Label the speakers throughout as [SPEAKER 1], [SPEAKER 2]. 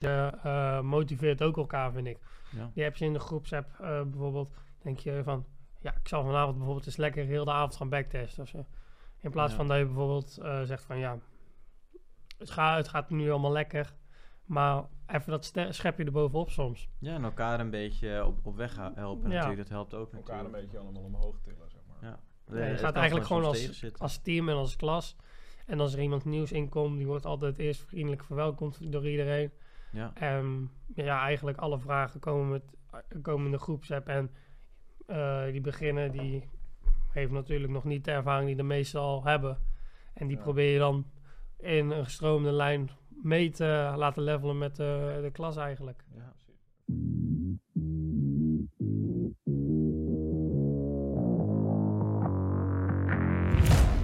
[SPEAKER 1] je eh, motiveert ook elkaar, vind ik.
[SPEAKER 2] Ja.
[SPEAKER 1] Die heb je in de groepsapp eh, bijvoorbeeld, denk je van, ja, ik zal vanavond bijvoorbeeld eens lekker heel de avond gaan backtesten of zo. In plaats
[SPEAKER 2] Ja.
[SPEAKER 1] van dat je bijvoorbeeld eh, zegt van, ja, het, gaat het gaat nu allemaal lekker, maar even dat ste- schepje erbovenop soms.
[SPEAKER 2] Ja, en elkaar een beetje op, op weg helpen
[SPEAKER 1] Ja.
[SPEAKER 2] natuurlijk. Dat helpt ook
[SPEAKER 3] Elkaar een
[SPEAKER 2] natuurlijk.
[SPEAKER 3] beetje allemaal omhoog tillen, zeg maar.
[SPEAKER 2] Ja.
[SPEAKER 1] Ja, je
[SPEAKER 2] het
[SPEAKER 1] gaat eigenlijk gewoon als, als team en als klas. En als er iemand nieuws inkomt, die wordt altijd eerst vriendelijk verwelkomd door iedereen.
[SPEAKER 2] Ja.
[SPEAKER 1] En ja, eigenlijk alle vragen komen, met, komen in de groepsapp. En eh, die beginnen, die heeft natuurlijk nog niet de ervaring die de meesten al hebben. En die
[SPEAKER 3] Ja.
[SPEAKER 1] probeer je dan in een gestroomde lijn mee te laten levelen met de, de klas eigenlijk.
[SPEAKER 2] Ja.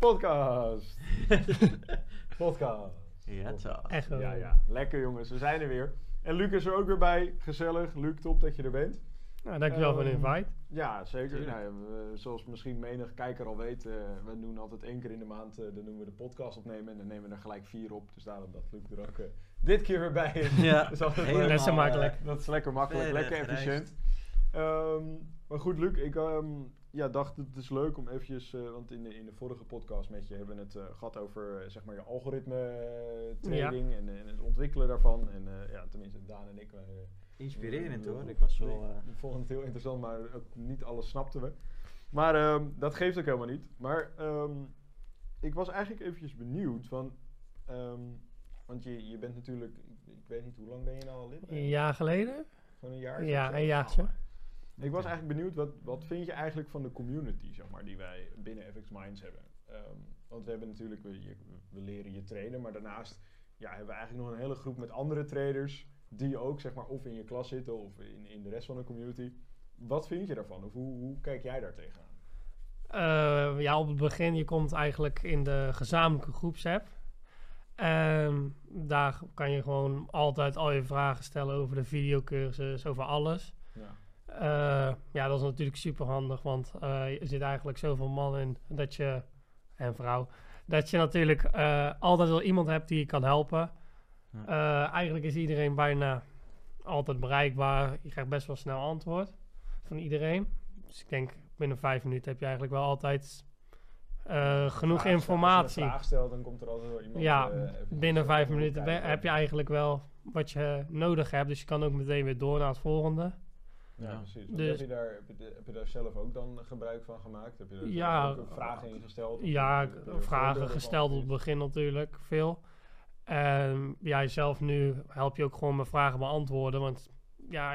[SPEAKER 3] Podcast. Podcast.
[SPEAKER 2] Ja, toch.
[SPEAKER 1] Echt wel.
[SPEAKER 3] Ja, ja. Lekker jongens, we zijn er weer. En Luc is er ook weer bij. Gezellig. Luc, top dat je er bent.
[SPEAKER 1] Nou, dankjewel voor de
[SPEAKER 3] Ehm,
[SPEAKER 1] invite.
[SPEAKER 3] Ja, zeker. Nou, ja, we- zoals misschien menig kijker al weet, eh, we doen altijd één keer in de maand, eh, dan doen we de podcast opnemen en dan nemen we er gelijk vier op. Dus daarom dat Luc er ook eh, dit keer weer bij is.
[SPEAKER 2] Ja,
[SPEAKER 3] Dat is
[SPEAKER 1] zo makkelijk.
[SPEAKER 3] Dat is lekker makkelijk, lekker efficiënt. Ehm, maar goed, Luc, ik ehm, ja, dacht het is leuk om eventjes, eh, want in de, in de vorige podcast met je hebben we het eh, gehad over eh, zeg maar je algoritme trading en, en het ontwikkelen daarvan. En eh, ja, tenminste, Daan en ik, eh,
[SPEAKER 2] Inspirerend hoor. Ik was wel...
[SPEAKER 3] we-
[SPEAKER 2] eh,
[SPEAKER 3] we vonden het heel interessant, maar ook niet alles snapten we. Maar ehm, dat geeft ook helemaal niet. Maar ehm, ik was eigenlijk eventjes benieuwd van, ehm, want je, je bent natuurlijk, ik, ik weet niet hoe lang ben je nou al lid?
[SPEAKER 1] Een jaar geleden?
[SPEAKER 3] Gewoon een jaar?
[SPEAKER 1] Ja, een jaartje.
[SPEAKER 3] Ik was eigenlijk benieuwd, wat, wat vind je eigenlijk van de community, zeg maar, die wij binnen FX Minds hebben? Ehm, want we hebben natuurlijk, we, je- we leren je trainen, maar daarnaast ja, hebben we eigenlijk nog een hele groep met andere traders die ook, zeg maar, of in je klas zitten of in, in de rest van de community. Wat vind je daarvan? Of hoe, hoe kijk jij daar tegenaan?
[SPEAKER 1] Eh, ja, op het begin, je komt eigenlijk in de gezamenlijke groepsapp. En daar kan je gewoon altijd al je vragen stellen over de videocursus, over alles.
[SPEAKER 3] Ja.
[SPEAKER 1] Eh, ja, dat is natuurlijk super handig, want eh, er zit eigenlijk zoveel man in dat je, en vrouw, dat je natuurlijk eh, altijd wel iemand hebt die je kan helpen.
[SPEAKER 2] Ja.
[SPEAKER 1] Eigenlijk is iedereen bijna altijd bereikbaar. Je krijgt best wel snel antwoord van iedereen. Dus ik denk binnen vijf minuten heb je eigenlijk wel altijd genoeg
[SPEAKER 3] Vraag-
[SPEAKER 1] informatie.
[SPEAKER 3] Als je een vraag stelt, dan komt er altijd wel iemand.
[SPEAKER 1] Ja, binnen vijf minuten heb je eigenlijk wel wat je nodig hebt. Dus je kan ook meteen weer door naar het volgende.
[SPEAKER 3] Ja, precies.
[SPEAKER 1] Dus-
[SPEAKER 3] heb, je daar, heb, je, de- heb je daar zelf ook dan gebruik van gemaakt? Heb je daar
[SPEAKER 1] Ja,
[SPEAKER 3] ook vragen in gesteld?
[SPEAKER 1] Ja, vragen gesteld op het begin natuurlijk, veel. En ja, zelf nu help je ook gewoon mijn vragen beantwoorden. Want ja,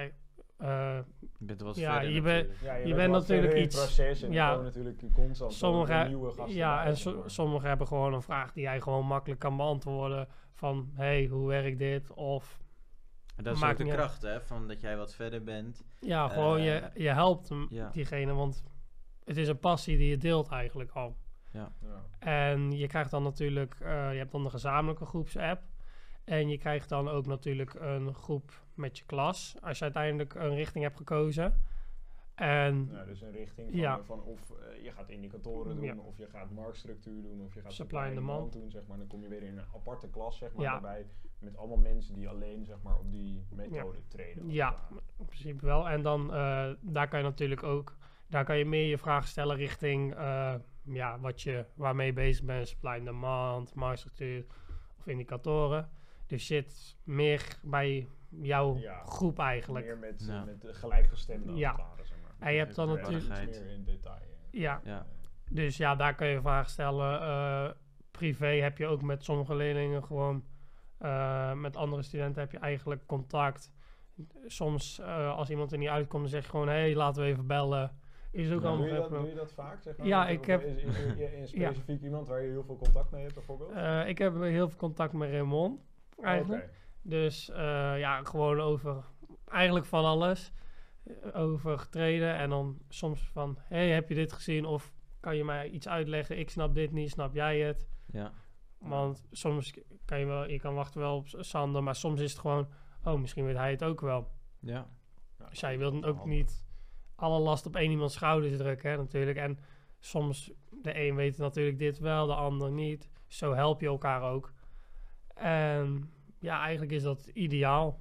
[SPEAKER 1] eh,
[SPEAKER 2] Je bent wat
[SPEAKER 1] Ja,
[SPEAKER 2] verder
[SPEAKER 1] je bent-
[SPEAKER 2] natuurlijk.
[SPEAKER 3] Ja,
[SPEAKER 1] Je
[SPEAKER 3] bent
[SPEAKER 1] natuurlijk iets-
[SPEAKER 3] proces en
[SPEAKER 1] ja.
[SPEAKER 3] natuurlijk constant
[SPEAKER 1] sommige,
[SPEAKER 3] nieuwe gasten
[SPEAKER 1] ja, en so- sommigen hebben gewoon een vraag die jij gewoon makkelijk kan beantwoorden. Van, hey, hoe werkt dit? Of
[SPEAKER 2] En dat is
[SPEAKER 1] Maakt
[SPEAKER 2] ook de kracht, hè, van dat jij wat verder bent.
[SPEAKER 1] ja, gewoon
[SPEAKER 2] Eh,
[SPEAKER 1] je, je helpt hem,
[SPEAKER 2] ja.
[SPEAKER 1] diegene. Want het is een passie die je deelt eigenlijk al.
[SPEAKER 3] Ja.
[SPEAKER 1] En je krijgt dan natuurlijk, eh, je hebt dan de gezamenlijke groepsapp. En je krijgt dan ook natuurlijk een groep met je klas. Als je uiteindelijk een richting hebt gekozen. En
[SPEAKER 3] Ja, dus een richting van,
[SPEAKER 1] Ja.
[SPEAKER 3] van of eh, je gaat indicatoren doen,
[SPEAKER 1] Ja.
[SPEAKER 3] of je gaat marktstructuur doen, of je gaat
[SPEAKER 1] Supply and demand.
[SPEAKER 3] doen, zeg maar. Dan kom je weer in een aparte klas, zeg maar,
[SPEAKER 1] Ja.
[SPEAKER 3] waarbij met allemaal mensen die alleen, zeg maar, op die methode trainen. als
[SPEAKER 1] Ja, in principe wel. En dan, eh, daar kan je natuurlijk ook, daar kan je meer je vragen stellen richting, eh, ja, wat je, waarmee je bezig bent. Supply and demand, marktstructuur of indicatoren. Dus zit meer bij jouw
[SPEAKER 3] Ja.
[SPEAKER 1] groep eigenlijk.
[SPEAKER 3] Meer met,
[SPEAKER 2] Ja.
[SPEAKER 3] met de gelijkgestemden
[SPEAKER 1] Ja. En je hebt dan
[SPEAKER 3] Ja,
[SPEAKER 1] natuurlijk-
[SPEAKER 3] meer in detail.
[SPEAKER 1] Ja,
[SPEAKER 2] Ja.
[SPEAKER 1] Dus ja, daar kan je vragen stellen. Eh, privé heb je ook met sommige leerlingen gewoon. eh, met andere studenten heb je eigenlijk contact. Soms eh, als iemand er niet uitkomt, dan zeg je gewoon: hé, hey, laten we even bellen. Is ook
[SPEAKER 3] Ja,
[SPEAKER 1] allemaal
[SPEAKER 3] doe, je dat, doe je dat vaak? Zeg maar?
[SPEAKER 1] Ja, ik heb-
[SPEAKER 3] Is, er
[SPEAKER 1] Ja.
[SPEAKER 3] specifiek iemand waar je heel veel contact mee hebt, bijvoorbeeld?
[SPEAKER 1] Eh, ik heb heel veel contact met Raymond. Eigenlijk.
[SPEAKER 3] Oké.
[SPEAKER 1] Dus eh, ja, gewoon over eigenlijk van alles. Eh, Over getreden en dan soms van, hey, heb je dit gezien? Of kan je mij iets uitleggen? Ik snap dit niet, snap jij het?
[SPEAKER 2] Ja.
[SPEAKER 1] Want soms kan je wel, je kan wachten wel op Sander, maar soms is het gewoon, oh, misschien weet hij het ook wel.
[SPEAKER 2] Ja.
[SPEAKER 3] Ja,
[SPEAKER 1] Dus ja, je wilt ook
[SPEAKER 3] handig.
[SPEAKER 1] niet alle last op één iemands schouders drukken, hè, natuurlijk. En soms, de een weet natuurlijk dit wel, de ander niet. Zo help je elkaar ook. En ja, eigenlijk is dat ideaal.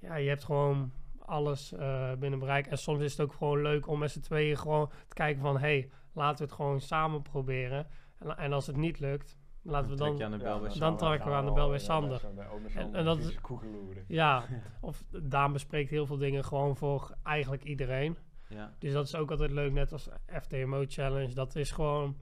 [SPEAKER 1] Ja, je hebt gewoon alles eh, binnen bereik. En soms is het ook gewoon leuk om met z'n tweeën gewoon te kijken van... hey, laten we het gewoon samen proberen. En, en als het niet lukt, laten we
[SPEAKER 2] trek
[SPEAKER 1] dan...
[SPEAKER 2] je aan de bel bij
[SPEAKER 1] dan
[SPEAKER 2] Sander.
[SPEAKER 1] trekken we aan de bel bij Sander. En- en dat is-. Ja, of Daan bespreekt heel veel dingen gewoon voor eigenlijk iedereen.
[SPEAKER 2] Ja.
[SPEAKER 1] Dus dat is ook altijd leuk, net als FTMO Challenge. Dat is gewoon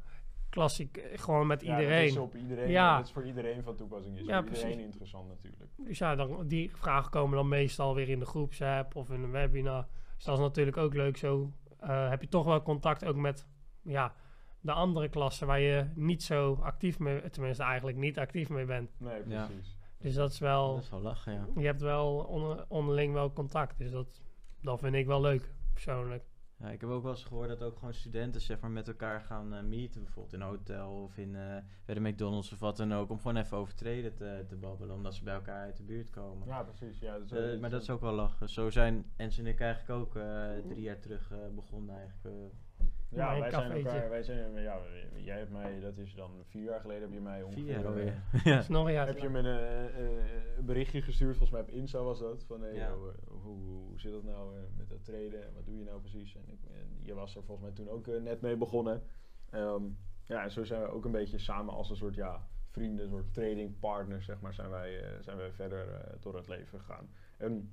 [SPEAKER 1] klassiek, eh, gewoon met
[SPEAKER 3] Ja, dat
[SPEAKER 1] iedereen.
[SPEAKER 3] is op iedereen.
[SPEAKER 1] Ja.
[SPEAKER 3] Dat is voor iedereen van toepassing. Is
[SPEAKER 1] Ja,
[SPEAKER 3] voor iedereen
[SPEAKER 1] precies.
[SPEAKER 3] interessant natuurlijk.
[SPEAKER 1] Dus ja, dan, die vragen komen dan meestal weer in de groepsapp of in een webinar. Dus dat is natuurlijk ook leuk. Zo eh, heb je toch wel contact ook met ja, de andere klassen waar je niet zo actief mee, tenminste eigenlijk niet actief mee bent.
[SPEAKER 3] Nee,
[SPEAKER 2] Ja.
[SPEAKER 3] precies.
[SPEAKER 1] Dus dat is wel,
[SPEAKER 2] Dat is wel lachen, ja.
[SPEAKER 1] je hebt wel onder- onderling wel contact. Dus dat, dat vind ik wel leuk, persoonlijk.
[SPEAKER 2] Ja, ik heb ook wel eens gehoord dat ook gewoon studenten zeg maar, met elkaar gaan eh, meeten. Bijvoorbeeld in een hotel of in, eh, bij de McDonald's of wat dan ook. Om gewoon even over treden te, te babbelen. Omdat ze bij elkaar uit de buurt komen.
[SPEAKER 3] Ja, precies. Ja, dat
[SPEAKER 2] Eh, maar dat is ook wel lachen. Zo zijn Ens en ik eigenlijk ook drie jaar terug begonnen eigenlijk. Eh.
[SPEAKER 3] Ja, wij zijn elkaar, wij zijn, ja, jij hebt mij, dat is dan vier jaar geleden, heb je mij ongeveer...
[SPEAKER 2] vier jaar
[SPEAKER 3] eh,
[SPEAKER 2] alweer.
[SPEAKER 1] Dat
[SPEAKER 2] ja.
[SPEAKER 1] is nog een jaar
[SPEAKER 3] Heb je me een, eh, eh, een berichtje gestuurd, volgens mij op Insta was dat, van hey,
[SPEAKER 2] Ja.
[SPEAKER 3] hoe, hoe, hoe zit dat nou eh, met dat treden en wat doe je nou precies? En, ik, en je was er volgens mij toen ook eh, net mee begonnen. Ehm, ja, en zo zijn we ook een beetje samen als een soort ja, vrienden, een soort trading partners, zeg maar, zijn wij, eh, zijn wij verder eh, door het leven gegaan. En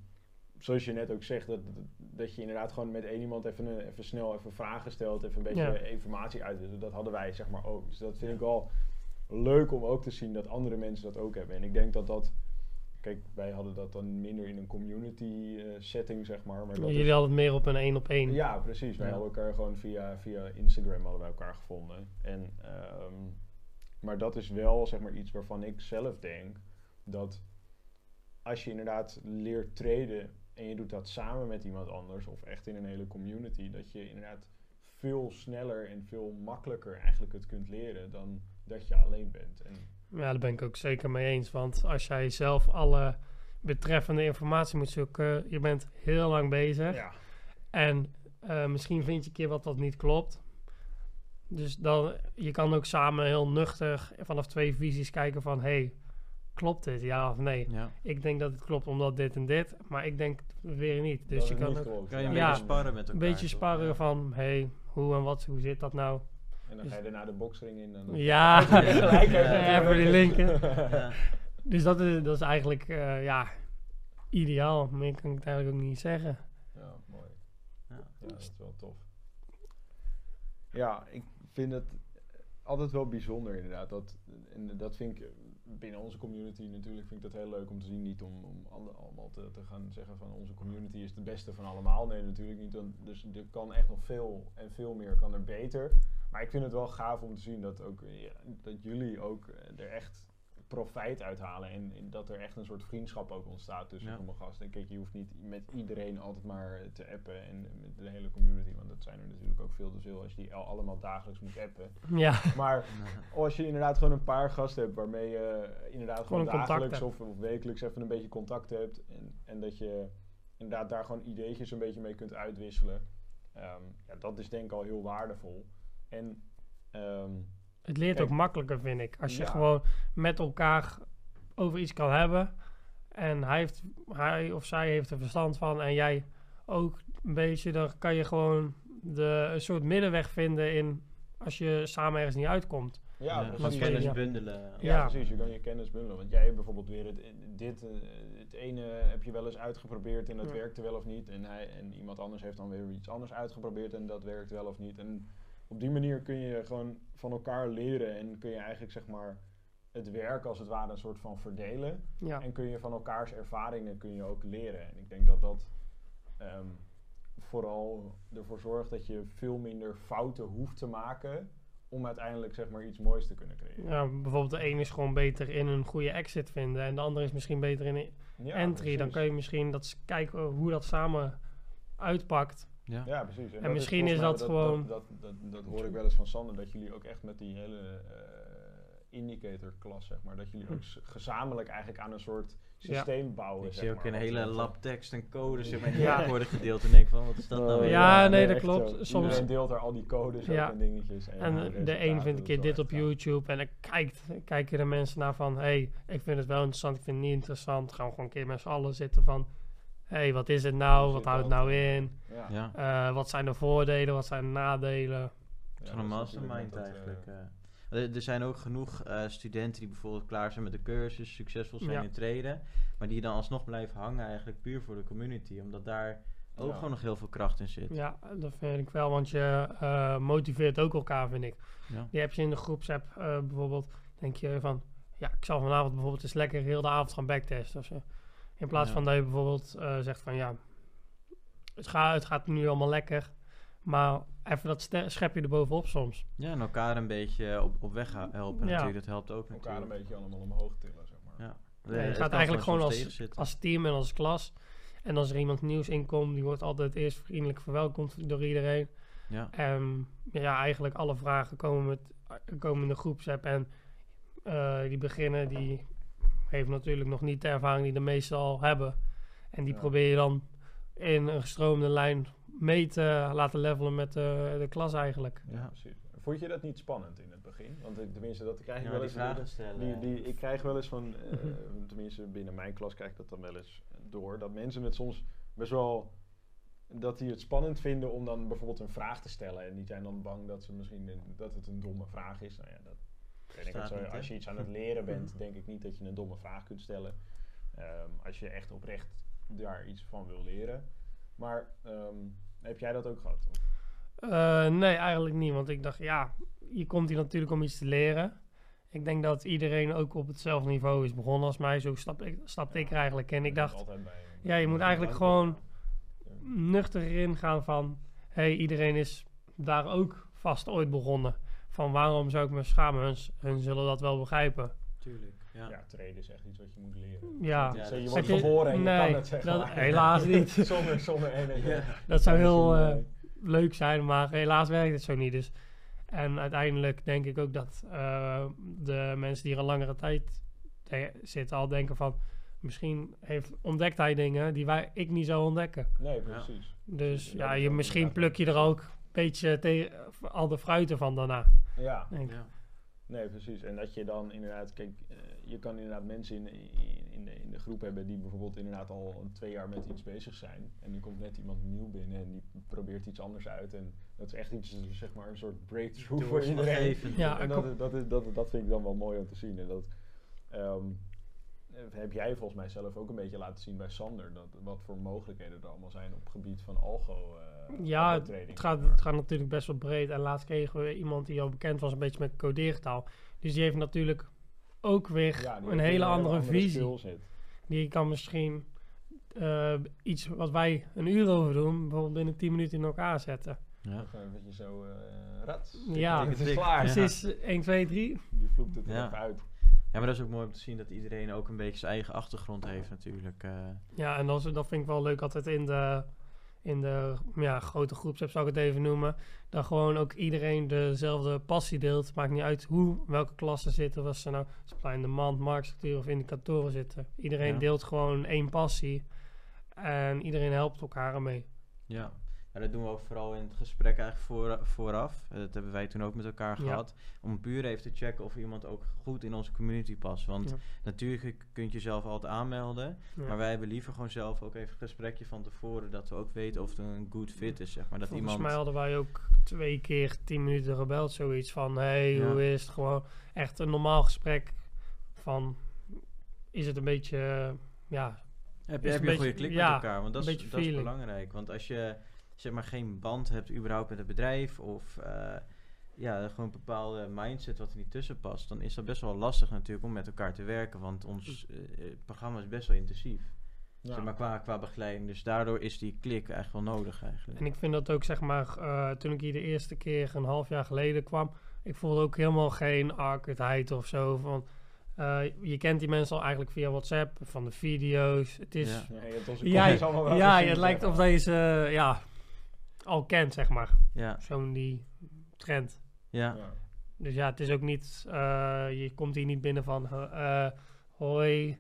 [SPEAKER 3] zoals je net ook zegt, dat, dat, je inderdaad gewoon met één iemand even, een- even snel even vragen stelt, even een beetje
[SPEAKER 1] Ja.
[SPEAKER 3] informatie uitwisselt. Dat hadden wij zeg maar ook. Dus dat vind ik wel leuk om ook te zien dat andere mensen dat ook hebben. En ik denk dat dat, kijk, wij hadden dat dan minder in een community eh, setting, zeg maar. maar dat
[SPEAKER 1] Jullie
[SPEAKER 3] is-
[SPEAKER 1] hadden het meer op een één op één.
[SPEAKER 3] ja, precies. Wij
[SPEAKER 2] Ja.
[SPEAKER 3] hadden elkaar gewoon via, via Instagram hadden wij elkaar gevonden. En, ehm, maar dat is wel zeg maar iets waarvan ik zelf denk dat als je inderdaad leert treden en je doet dat samen met iemand anders of echt in een hele community, dat je inderdaad veel sneller en veel makkelijker eigenlijk het kunt leren dan dat je alleen bent. En
[SPEAKER 1] Ja, daar ben ik ook zeker mee eens. Want als jij zelf alle betreffende informatie moet zoeken, je bent heel lang bezig.
[SPEAKER 3] ja,
[SPEAKER 1] En eh, misschien vind je een keer wat dat niet klopt. Dus dan, je kan ook samen heel nuchter vanaf twee visies kijken van, hey, klopt dit, ja of nee?
[SPEAKER 2] Ja.
[SPEAKER 1] Ik denk dat het klopt omdat dit en dit, maar ik denk weer niet. Dus
[SPEAKER 3] dat
[SPEAKER 1] je
[SPEAKER 3] het
[SPEAKER 1] kan
[SPEAKER 3] niet
[SPEAKER 1] ook
[SPEAKER 3] klopt.
[SPEAKER 2] Kan je een
[SPEAKER 1] Ja.
[SPEAKER 2] beetje sparren met
[SPEAKER 1] een
[SPEAKER 2] elkaar.
[SPEAKER 1] beetje
[SPEAKER 2] toch?
[SPEAKER 1] sparren
[SPEAKER 2] Ja.
[SPEAKER 1] van, hey, hoe en wat, hoe zit dat nou?
[SPEAKER 3] En dan ga je daarna de boxring in. En dan
[SPEAKER 1] Ja,
[SPEAKER 3] Gelijk
[SPEAKER 2] even-
[SPEAKER 1] even die linken.
[SPEAKER 2] Ja.
[SPEAKER 1] Dus dat is, dat is eigenlijk, eh, ja, ideaal. Meer kan ik het eigenlijk ook niet zeggen.
[SPEAKER 3] Ja, mooi.
[SPEAKER 2] Ja.
[SPEAKER 3] Ja, dat is wel tof. Ja, ik vind het altijd wel bijzonder inderdaad. Dat, dat vind ik binnen onze community natuurlijk vind ik dat heel leuk om te zien. Niet om, om allemaal te, te gaan zeggen van onze community is de beste van allemaal. Nee, natuurlijk niet. Dus er kan echt nog veel en veel meer kan er beter. Maar ik vind het wel gaaf om te zien dat, ook, dat jullie ook er echt profijt uithalen. En, en dat er echt een soort vriendschap ook ontstaat tussen
[SPEAKER 2] Ja.
[SPEAKER 3] sommige gasten. En kijk, je hoeft niet met iedereen altijd maar te appen en met de hele community. Want dat zijn er natuurlijk ook veel te veel als je die al- allemaal dagelijks moet appen.
[SPEAKER 1] Ja,
[SPEAKER 3] Maar als je inderdaad gewoon een paar gasten hebt waarmee je inderdaad gewoon, dagelijks of, of wekelijks even een beetje contact hebt. En, en dat je inderdaad daar gewoon ideetjes een beetje mee kunt uitwisselen. Ehm, ja, dat is denk ik al heel waardevol. En ehm,
[SPEAKER 1] het leert
[SPEAKER 3] Kijk.
[SPEAKER 1] ook makkelijker, vind ik. Als je
[SPEAKER 3] Ja.
[SPEAKER 1] gewoon met elkaar over iets kan hebben. En hij, heeft, hij of zij heeft er verstand van en jij ook een beetje. Dan kan je gewoon de, een soort middenweg vinden in als je samen ergens niet uitkomt.
[SPEAKER 3] ja,
[SPEAKER 2] Ja,
[SPEAKER 3] precies.
[SPEAKER 2] Kennis bundelen.
[SPEAKER 3] Ja,
[SPEAKER 1] Ja.
[SPEAKER 3] precies. Je kan je kennis bundelen. Want jij hebt bijvoorbeeld weer het, dit, eh, het ene heb je wel eens uitgeprobeerd en dat
[SPEAKER 1] Ja.
[SPEAKER 3] werkte wel of niet. En, hij, en iemand anders heeft dan weer iets anders uitgeprobeerd en dat werkt wel of niet. En op die manier kun je gewoon van elkaar leren en kun je eigenlijk zeg maar het werk als het ware een soort van verdelen.
[SPEAKER 1] Ja,
[SPEAKER 3] En kun je van elkaars ervaringen kun je ook leren. En ik denk dat dat ehm, vooral ervoor zorgt dat je veel minder fouten hoeft te maken om uiteindelijk zeg maar iets moois te kunnen creëren.
[SPEAKER 1] Ja, bijvoorbeeld de een is gewoon beter in een goede exit vinden en de ander is misschien beter in een
[SPEAKER 3] Ja,
[SPEAKER 1] entry. Dan kan je misschien dat kijken hoe dat samen uitpakt.
[SPEAKER 2] Ja.
[SPEAKER 3] Ja, precies.
[SPEAKER 1] En misschien is dat gewoon-
[SPEAKER 3] Dat, dat, dat, dat hoor ik wel eens van Sander, dat jullie ook echt met die hele eh, indicator klas, zeg maar, dat jullie ook s- gezamenlijk eigenlijk aan een soort systeem bouwen.
[SPEAKER 2] Ik
[SPEAKER 3] zeg
[SPEAKER 2] zie ook
[SPEAKER 3] maar,
[SPEAKER 2] een hele lab tekst en code zeg maar, in
[SPEAKER 1] Ja.
[SPEAKER 2] ja. worden gedeeld en denk van wat is dat nou weer?
[SPEAKER 1] Ja, nee, dat klopt.
[SPEAKER 3] zo.
[SPEAKER 1] Soms-
[SPEAKER 3] Iedereen deelt er al die codes
[SPEAKER 1] Ja.
[SPEAKER 3] ook en dingetjes. En,
[SPEAKER 1] En
[SPEAKER 3] de
[SPEAKER 1] een vindt een keer dit op. YouTube en dan kijkt, kijken de mensen naar van... hey, ik vind het wel interessant, ik vind het niet interessant. Gaan we gewoon een keer met z'n allen zitten van... hey, wat is het nou? Wat houdt het nou in?
[SPEAKER 3] Ja.
[SPEAKER 2] Ja,
[SPEAKER 1] Eh, wat zijn de voordelen? Wat zijn de nadelen?
[SPEAKER 3] Ja,
[SPEAKER 2] zo'n
[SPEAKER 3] is
[SPEAKER 2] mastermind
[SPEAKER 3] dat,
[SPEAKER 2] eigenlijk.
[SPEAKER 3] eh,
[SPEAKER 2] eh. er, er zijn ook genoeg eh, studenten die bijvoorbeeld klaar zijn met de cursus, succesvol zijn
[SPEAKER 1] Ja.
[SPEAKER 2] in treden, maar die dan alsnog blijven hangen eigenlijk puur voor de community, omdat daar ook
[SPEAKER 3] Ja.
[SPEAKER 2] gewoon nog heel veel kracht in zit.
[SPEAKER 1] Ja, dat vind ik wel, want je eh, motiveert ook elkaar, vind ik.
[SPEAKER 2] Ja.
[SPEAKER 1] Die heb je in de groepsapp eh, bijvoorbeeld, denk je van... Ja, ik zal vanavond bijvoorbeeld eens lekker heel de avond gaan backtesten of zo. In plaats
[SPEAKER 2] Ja.
[SPEAKER 1] van dat je bijvoorbeeld eh, zegt van ja, het, gaat het gaat nu allemaal lekker. Maar even dat schep je er bovenop soms.
[SPEAKER 2] Ja, en elkaar een beetje op, op weg helpen
[SPEAKER 1] Ja.
[SPEAKER 2] natuurlijk, dat helpt ook
[SPEAKER 3] elkaar een beetje allemaal omhoog tillen, zeg maar.
[SPEAKER 2] Ja.
[SPEAKER 1] Je
[SPEAKER 2] het
[SPEAKER 1] gaat eigenlijk gewoon als, als team en als klas. En als er iemand nieuws inkomt, die wordt altijd eerst vriendelijk verwelkomd door iedereen.
[SPEAKER 2] Ja.
[SPEAKER 1] En ja, eigenlijk alle vragen komen, met, komen in de groepsapp. En eh, die beginnen, die heeft natuurlijk nog niet de ervaring die de meesten al hebben. En die
[SPEAKER 3] Ja.
[SPEAKER 1] probeer je dan in een gestroomde lijn mee te laten levelen met de, de klas eigenlijk.
[SPEAKER 3] Ja, precies. Vond je dat niet spannend in het begin? Want ik- tenminste, dat krijg ik
[SPEAKER 2] Ja,
[SPEAKER 3] wel
[SPEAKER 2] die
[SPEAKER 3] eens.
[SPEAKER 2] vragen stellen.
[SPEAKER 3] Die, die, ik krijg wel eens van, eh,
[SPEAKER 1] Mhm.
[SPEAKER 3] tenminste binnen mijn klas krijg ik dat dan wel eens door, dat mensen het soms best wel, dat die het spannend vinden om dan bijvoorbeeld een vraag te stellen. En die zijn dan bang dat, ze misschien dat het een domme vraag is. Nou ja, dat, ik zo, als je iets aan het leren bent, denk ik niet dat je een domme vraag kunt stellen. Ehm, als je echt oprecht daar iets van wil leren. Maar ehm, heb jij dat ook gehad?
[SPEAKER 1] Eh, nee, eigenlijk niet. Want ik dacht, ja, je komt hier natuurlijk om iets te leren. Ik denk dat iedereen ook op hetzelfde niveau is begonnen als mij. Zo stap ik, stapte ik er eigenlijk in. Ik dacht,
[SPEAKER 3] bij-
[SPEAKER 1] ja, je moet eigenlijk gewoon nuchter erin gaan van... hey, iedereen is daar ook vast ooit begonnen. Van waarom zou ik me schamen? Hun, hun zullen dat wel begrijpen.
[SPEAKER 2] Tuurlijk. Ja.
[SPEAKER 3] Ja, treden is echt iets wat je moet leren.
[SPEAKER 1] Ja,
[SPEAKER 2] Ja,
[SPEAKER 3] je
[SPEAKER 2] dat-
[SPEAKER 3] wordt geboren en je
[SPEAKER 1] nee,
[SPEAKER 3] kan het zeg
[SPEAKER 1] dat-
[SPEAKER 3] maar.
[SPEAKER 1] helaas niet.
[SPEAKER 3] zonder, zonder enige...
[SPEAKER 2] Ja.
[SPEAKER 1] dat zou heel eh, leuk zijn, maar helaas werkt het zo niet. Dus. En uiteindelijk denk ik ook dat eh, de mensen die er een langere tijd zitten al denken van... Misschien heeft, ontdekt hij dingen die wij, ik niet zou ontdekken.
[SPEAKER 3] nee. Precies.
[SPEAKER 1] Dus
[SPEAKER 3] Precies,
[SPEAKER 1] ja, je, misschien pluk je er ook beetje tegen, al de fruiten van daarna.
[SPEAKER 3] Ja,
[SPEAKER 1] Denk. ik.
[SPEAKER 3] Nee, precies. En dat je dan inderdaad... Kijk, eh, je kan inderdaad mensen in, in, in, de, in de groep hebben die bijvoorbeeld inderdaad al een twee jaar met iets bezig zijn. En er komt net iemand nieuw binnen en die probeert iets anders uit. En dat is echt iets, zeg maar, een soort breakthrough voor iedereen.
[SPEAKER 1] Ja,
[SPEAKER 3] en dat, dat, is, dat, dat vind ik dan wel mooi om te zien. En dat ehm, eh, heb jij volgens mij zelf ook een beetje laten zien bij Sander. Dat, wat voor mogelijkheden er allemaal zijn op het gebied van algo. eh,
[SPEAKER 1] Ja,
[SPEAKER 3] algo-trading,
[SPEAKER 1] Het gaat, het gaat natuurlijk best wel breed. En laatst kregen we iemand die al bekend was een beetje met codeertaal. Dus die heeft natuurlijk ook weer
[SPEAKER 3] Ja,
[SPEAKER 1] een hele andere visie. Die kan misschien eh, iets wat wij een uur over doen, bijvoorbeeld binnen 10 minuten in elkaar zetten.
[SPEAKER 2] Ja.
[SPEAKER 3] Even een beetje zo eh rat.
[SPEAKER 1] Ja.
[SPEAKER 3] het is klaar.
[SPEAKER 2] Ja.
[SPEAKER 1] Precies 1, 2, 3.
[SPEAKER 3] Je vloept het er
[SPEAKER 2] Ja.
[SPEAKER 3] even uit.
[SPEAKER 2] ja, maar dat is ook mooi om te zien dat iedereen ook een beetje zijn eigen achtergrond heeft natuurlijk. eh.
[SPEAKER 1] Ja, en dat, is- dat vind ik wel leuk altijd in de, in de ja, grote groepsapp, zou ik het even noemen. Dat gewoon ook iedereen dezelfde passie deelt. Maakt niet uit hoe, welke klassen zitten. Of ze nou supply in demand, marktstructuur of indicatoren zitten. Iedereen
[SPEAKER 2] Ja.
[SPEAKER 1] deelt gewoon één passie. En iedereen helpt elkaar ermee.
[SPEAKER 2] Ja. Dat doen we ook vooral in het gesprek eigenlijk voor, vooraf. Eh, dat hebben wij toen ook met elkaar
[SPEAKER 1] Ja.
[SPEAKER 2] gehad. Om puur even te checken of iemand ook goed in onze community past. Want
[SPEAKER 1] Ja.
[SPEAKER 2] natuurlijk kun je jezelf altijd aanmelden.
[SPEAKER 1] Ja.
[SPEAKER 2] Maar wij hebben liever gewoon zelf ook even een gesprekje van tevoren. Dat we ook weten of het een good fit is, zeg maar. Dat
[SPEAKER 1] Volgens
[SPEAKER 2] iemand...
[SPEAKER 1] mij hadden wij ook twee keer tien minuten gebeld. Zoiets van, hey, hoe is het? Gewoon echt een normaal gesprek van... Is het een beetje, eh, ja,
[SPEAKER 2] Heb je,
[SPEAKER 1] een
[SPEAKER 2] heb je een goede
[SPEAKER 1] beetje-
[SPEAKER 2] klik met elkaar? Want dat, is, dat is belangrijk. Want als je zeg maar geen band hebt überhaupt met het bedrijf of eh, ja, gewoon een bepaalde mindset wat er niet tussen past, dan is dat best wel lastig natuurlijk om met elkaar te werken. Want ons eh, eh, programma is best wel intensief.
[SPEAKER 3] Ja.
[SPEAKER 2] Zeg maar qua, qua begeleiding. Dus daardoor is die klik eigenlijk wel nodig eigenlijk.
[SPEAKER 1] En ik vind dat ook, zeg maar, eh, toen ik hier de eerste keer een half jaar geleden kwam, ik voelde ook helemaal geen awkwardheid of zo. Van, eh, je kent die mensen al eigenlijk via WhatsApp, van de video's. Het is,
[SPEAKER 2] Ja.
[SPEAKER 3] Ja, je hebt onze
[SPEAKER 1] ja, ja, het lijkt of deze ja, al kent, zeg maar.
[SPEAKER 2] Ja,
[SPEAKER 1] Zo'n die trend.
[SPEAKER 2] ja.
[SPEAKER 3] Ja.
[SPEAKER 1] Dus ja, het is ook niet, eh, je komt hier niet binnen van, eh, hoi.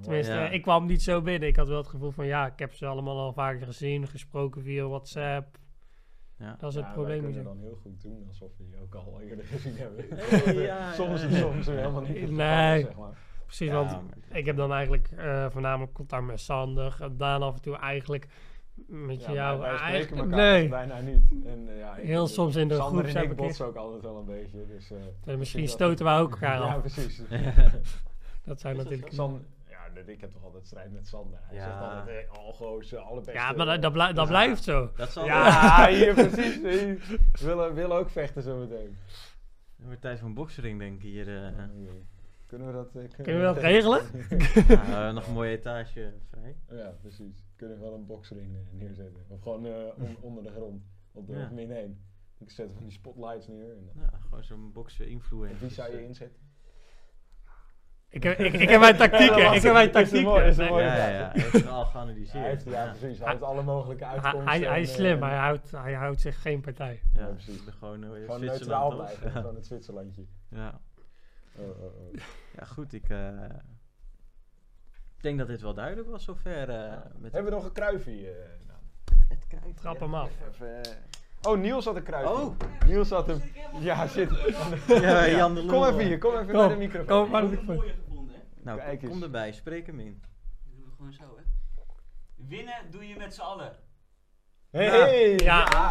[SPEAKER 1] Tenminste,
[SPEAKER 2] Ja.
[SPEAKER 1] ik kwam niet zo binnen. Ik had wel het gevoel van, ja, ik heb ze allemaal al vaker gezien, gesproken via WhatsApp.
[SPEAKER 2] ja.
[SPEAKER 1] Dat is
[SPEAKER 3] Ja,
[SPEAKER 1] het probleem. Hier.
[SPEAKER 3] kunnen dan heel goed doen alsof we je ook al eerder gezien hebben.
[SPEAKER 2] Ja,
[SPEAKER 3] soms,
[SPEAKER 2] ja.
[SPEAKER 3] soms helemaal niet. geval,
[SPEAKER 1] Nee.
[SPEAKER 3] Zeg maar.
[SPEAKER 1] Precies,
[SPEAKER 2] Ja,
[SPEAKER 1] want ik heb dan eigenlijk eh, voornamelijk contact met Sander. En Daan af en toe eigenlijk met
[SPEAKER 3] Ja,
[SPEAKER 1] jou.
[SPEAKER 3] wij, wij spreken
[SPEAKER 1] eigenlijk,
[SPEAKER 3] elkaar
[SPEAKER 1] nee,
[SPEAKER 3] bijna niet. En, eh, ja, ik-
[SPEAKER 1] Heel soms in de
[SPEAKER 3] Sander
[SPEAKER 1] groeps
[SPEAKER 3] en ik botsen ook altijd wel een beetje. Dus, eh,
[SPEAKER 1] en misschien
[SPEAKER 3] dat-
[SPEAKER 1] stoten we ook elkaar
[SPEAKER 3] Ja, precies.
[SPEAKER 1] Dat zijn natuurlijk...
[SPEAKER 3] San, ja, ik heb toch altijd strijd met Sander. Hij
[SPEAKER 2] Ja.
[SPEAKER 3] zegt altijd, eh, Algo's, eh, alle beste.
[SPEAKER 1] Ja, maar dat, dat, blij- dat
[SPEAKER 3] Ja.
[SPEAKER 1] blijft zo.
[SPEAKER 2] Dat zal
[SPEAKER 3] Ja, hier precies. We willen, willen ook vechten zo meteen.
[SPEAKER 2] Het wordt tijd voor een boksring, denk ik hier. eh.
[SPEAKER 3] Kunnen we dat, eh,
[SPEAKER 1] Kunnen we dat regelen?
[SPEAKER 2] Nog een mooie etage vrij.
[SPEAKER 3] ja, precies. Kunnen we wel een boksring eh, neerzetten. Of gewoon eh, on- onder de grond. Op de
[SPEAKER 2] Ja.
[SPEAKER 3] min 1. Ik zet van die spotlights neer. En dan-
[SPEAKER 2] Nou, gewoon zo'n boksen influencer.
[SPEAKER 3] Wie zou je inzetten?
[SPEAKER 1] Ik heb, ik, ik heb mijn tactieken. ik heb mijn
[SPEAKER 3] Is het mooi, is het
[SPEAKER 1] tactieken.
[SPEAKER 3] mooi.
[SPEAKER 2] Ja, ja, ja. Dat is al geanalyseerd.
[SPEAKER 3] Ja, hij heeft, ja,
[SPEAKER 2] Ja.
[SPEAKER 3] precies. Hij heeft alle mogelijke
[SPEAKER 1] Hij,
[SPEAKER 3] uitkomsten.
[SPEAKER 1] hij, hij is
[SPEAKER 3] eh,
[SPEAKER 1] slim. Hij houdt, hij houdt zich geen partij.
[SPEAKER 2] Ja,
[SPEAKER 3] Ja, precies.
[SPEAKER 2] Gewoon, eh,
[SPEAKER 3] Gewoon neutraal blijven. Gewoon het Zwitserlandje.
[SPEAKER 2] Ja.
[SPEAKER 3] Oh, oh, oh.
[SPEAKER 2] ja, goed. Ik eh, ik denk dat dit wel duidelijk was zover. eh met
[SPEAKER 3] Hebben we nog een kruifje? eh, nou?
[SPEAKER 2] het.
[SPEAKER 1] Trap hem af.
[SPEAKER 3] Even, eh. Oh, Niels had een kruifje.
[SPEAKER 2] Oh.
[SPEAKER 3] Niels had hem. Ja, shit.
[SPEAKER 2] Ja, Jan de Lul.
[SPEAKER 3] Kom even hier, kom even
[SPEAKER 1] Kom,
[SPEAKER 3] bij de microfoon.
[SPEAKER 1] kom maar.
[SPEAKER 4] Ik heb een mooie gevonden, hè?
[SPEAKER 2] Nou,
[SPEAKER 3] Kijk
[SPEAKER 2] kom
[SPEAKER 3] eens.
[SPEAKER 2] erbij. Spreek hem in.
[SPEAKER 4] Dat doen we gewoon zo, hè? Winnen doe je met z'n allen.
[SPEAKER 3] Hey, hey.
[SPEAKER 1] Ja.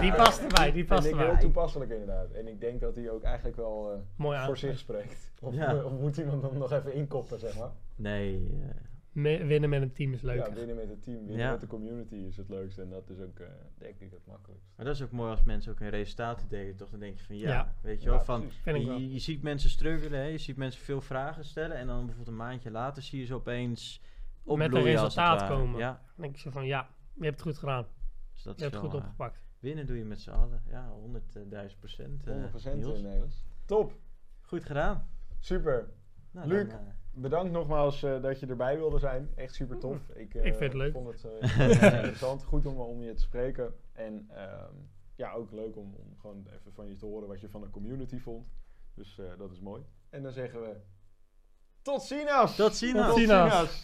[SPEAKER 1] Die past erbij, die past
[SPEAKER 3] Vind ik heel
[SPEAKER 1] erbij.
[SPEAKER 3] toepasselijk inderdaad. En ik denk dat hij ook eigenlijk wel eh,
[SPEAKER 1] Mooi
[SPEAKER 3] voor zich spreekt. Of,
[SPEAKER 2] Ja.
[SPEAKER 3] of moet iemand hem nog even inkoppen, zeg maar.
[SPEAKER 2] Nee. eh,
[SPEAKER 1] Me- winnen met een team is
[SPEAKER 3] Ja,
[SPEAKER 1] leuk.
[SPEAKER 3] winnen met het team, winnen
[SPEAKER 2] Ja.
[SPEAKER 3] met de community is het leukste. En dat is ook, eh, denk ik, het makkelijkst.
[SPEAKER 2] maar dat is ook mooi als mensen ook hun resultaten delen. Toch dan denk je van ja,
[SPEAKER 1] Ja.
[SPEAKER 2] weet je
[SPEAKER 3] Ja,
[SPEAKER 2] wel. Van,
[SPEAKER 1] wel.
[SPEAKER 2] je, je ziet mensen struggelen, hè? je ziet mensen veel vragen stellen. En dan bijvoorbeeld een maandje later zie je ze opeens
[SPEAKER 1] Met een resultaat komen.
[SPEAKER 2] Ja,
[SPEAKER 1] Dan denk zo van, ja, je hebt het goed gedaan.
[SPEAKER 2] dus dat
[SPEAKER 1] Je hebt het goed
[SPEAKER 2] eh,
[SPEAKER 1] opgepakt.
[SPEAKER 2] Winnen doe je met z'n allen. Ja, 100.000 procent. eh,
[SPEAKER 3] 100%
[SPEAKER 2] Niels.
[SPEAKER 3] Nederlands. Top,
[SPEAKER 2] Goed gedaan.
[SPEAKER 3] super.
[SPEAKER 2] Nou,
[SPEAKER 3] Luc.
[SPEAKER 2] dan, eh,
[SPEAKER 3] Bedankt nogmaals eh, dat je erbij wilde zijn. Echt super tof. Ik, eh,
[SPEAKER 1] Ik vind het leuk.
[SPEAKER 3] vond het eh, heel interessant. Goed om, om je te spreken. En ehm, ja, ook leuk om, om gewoon even van je te horen wat je van de community vond. Dus eh, dat is mooi. En dan zeggen we... Tot ziens!
[SPEAKER 2] Tot ziens!
[SPEAKER 3] Tot
[SPEAKER 1] ziens!
[SPEAKER 3] ziens!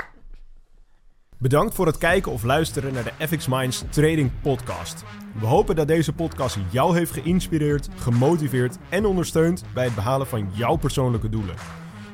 [SPEAKER 5] Bedankt voor het kijken of luisteren naar de FX Minds Trading Podcast. We hopen dat deze podcast jou heeft geïnspireerd, gemotiveerd en ondersteund bij het behalen van jouw persoonlijke doelen.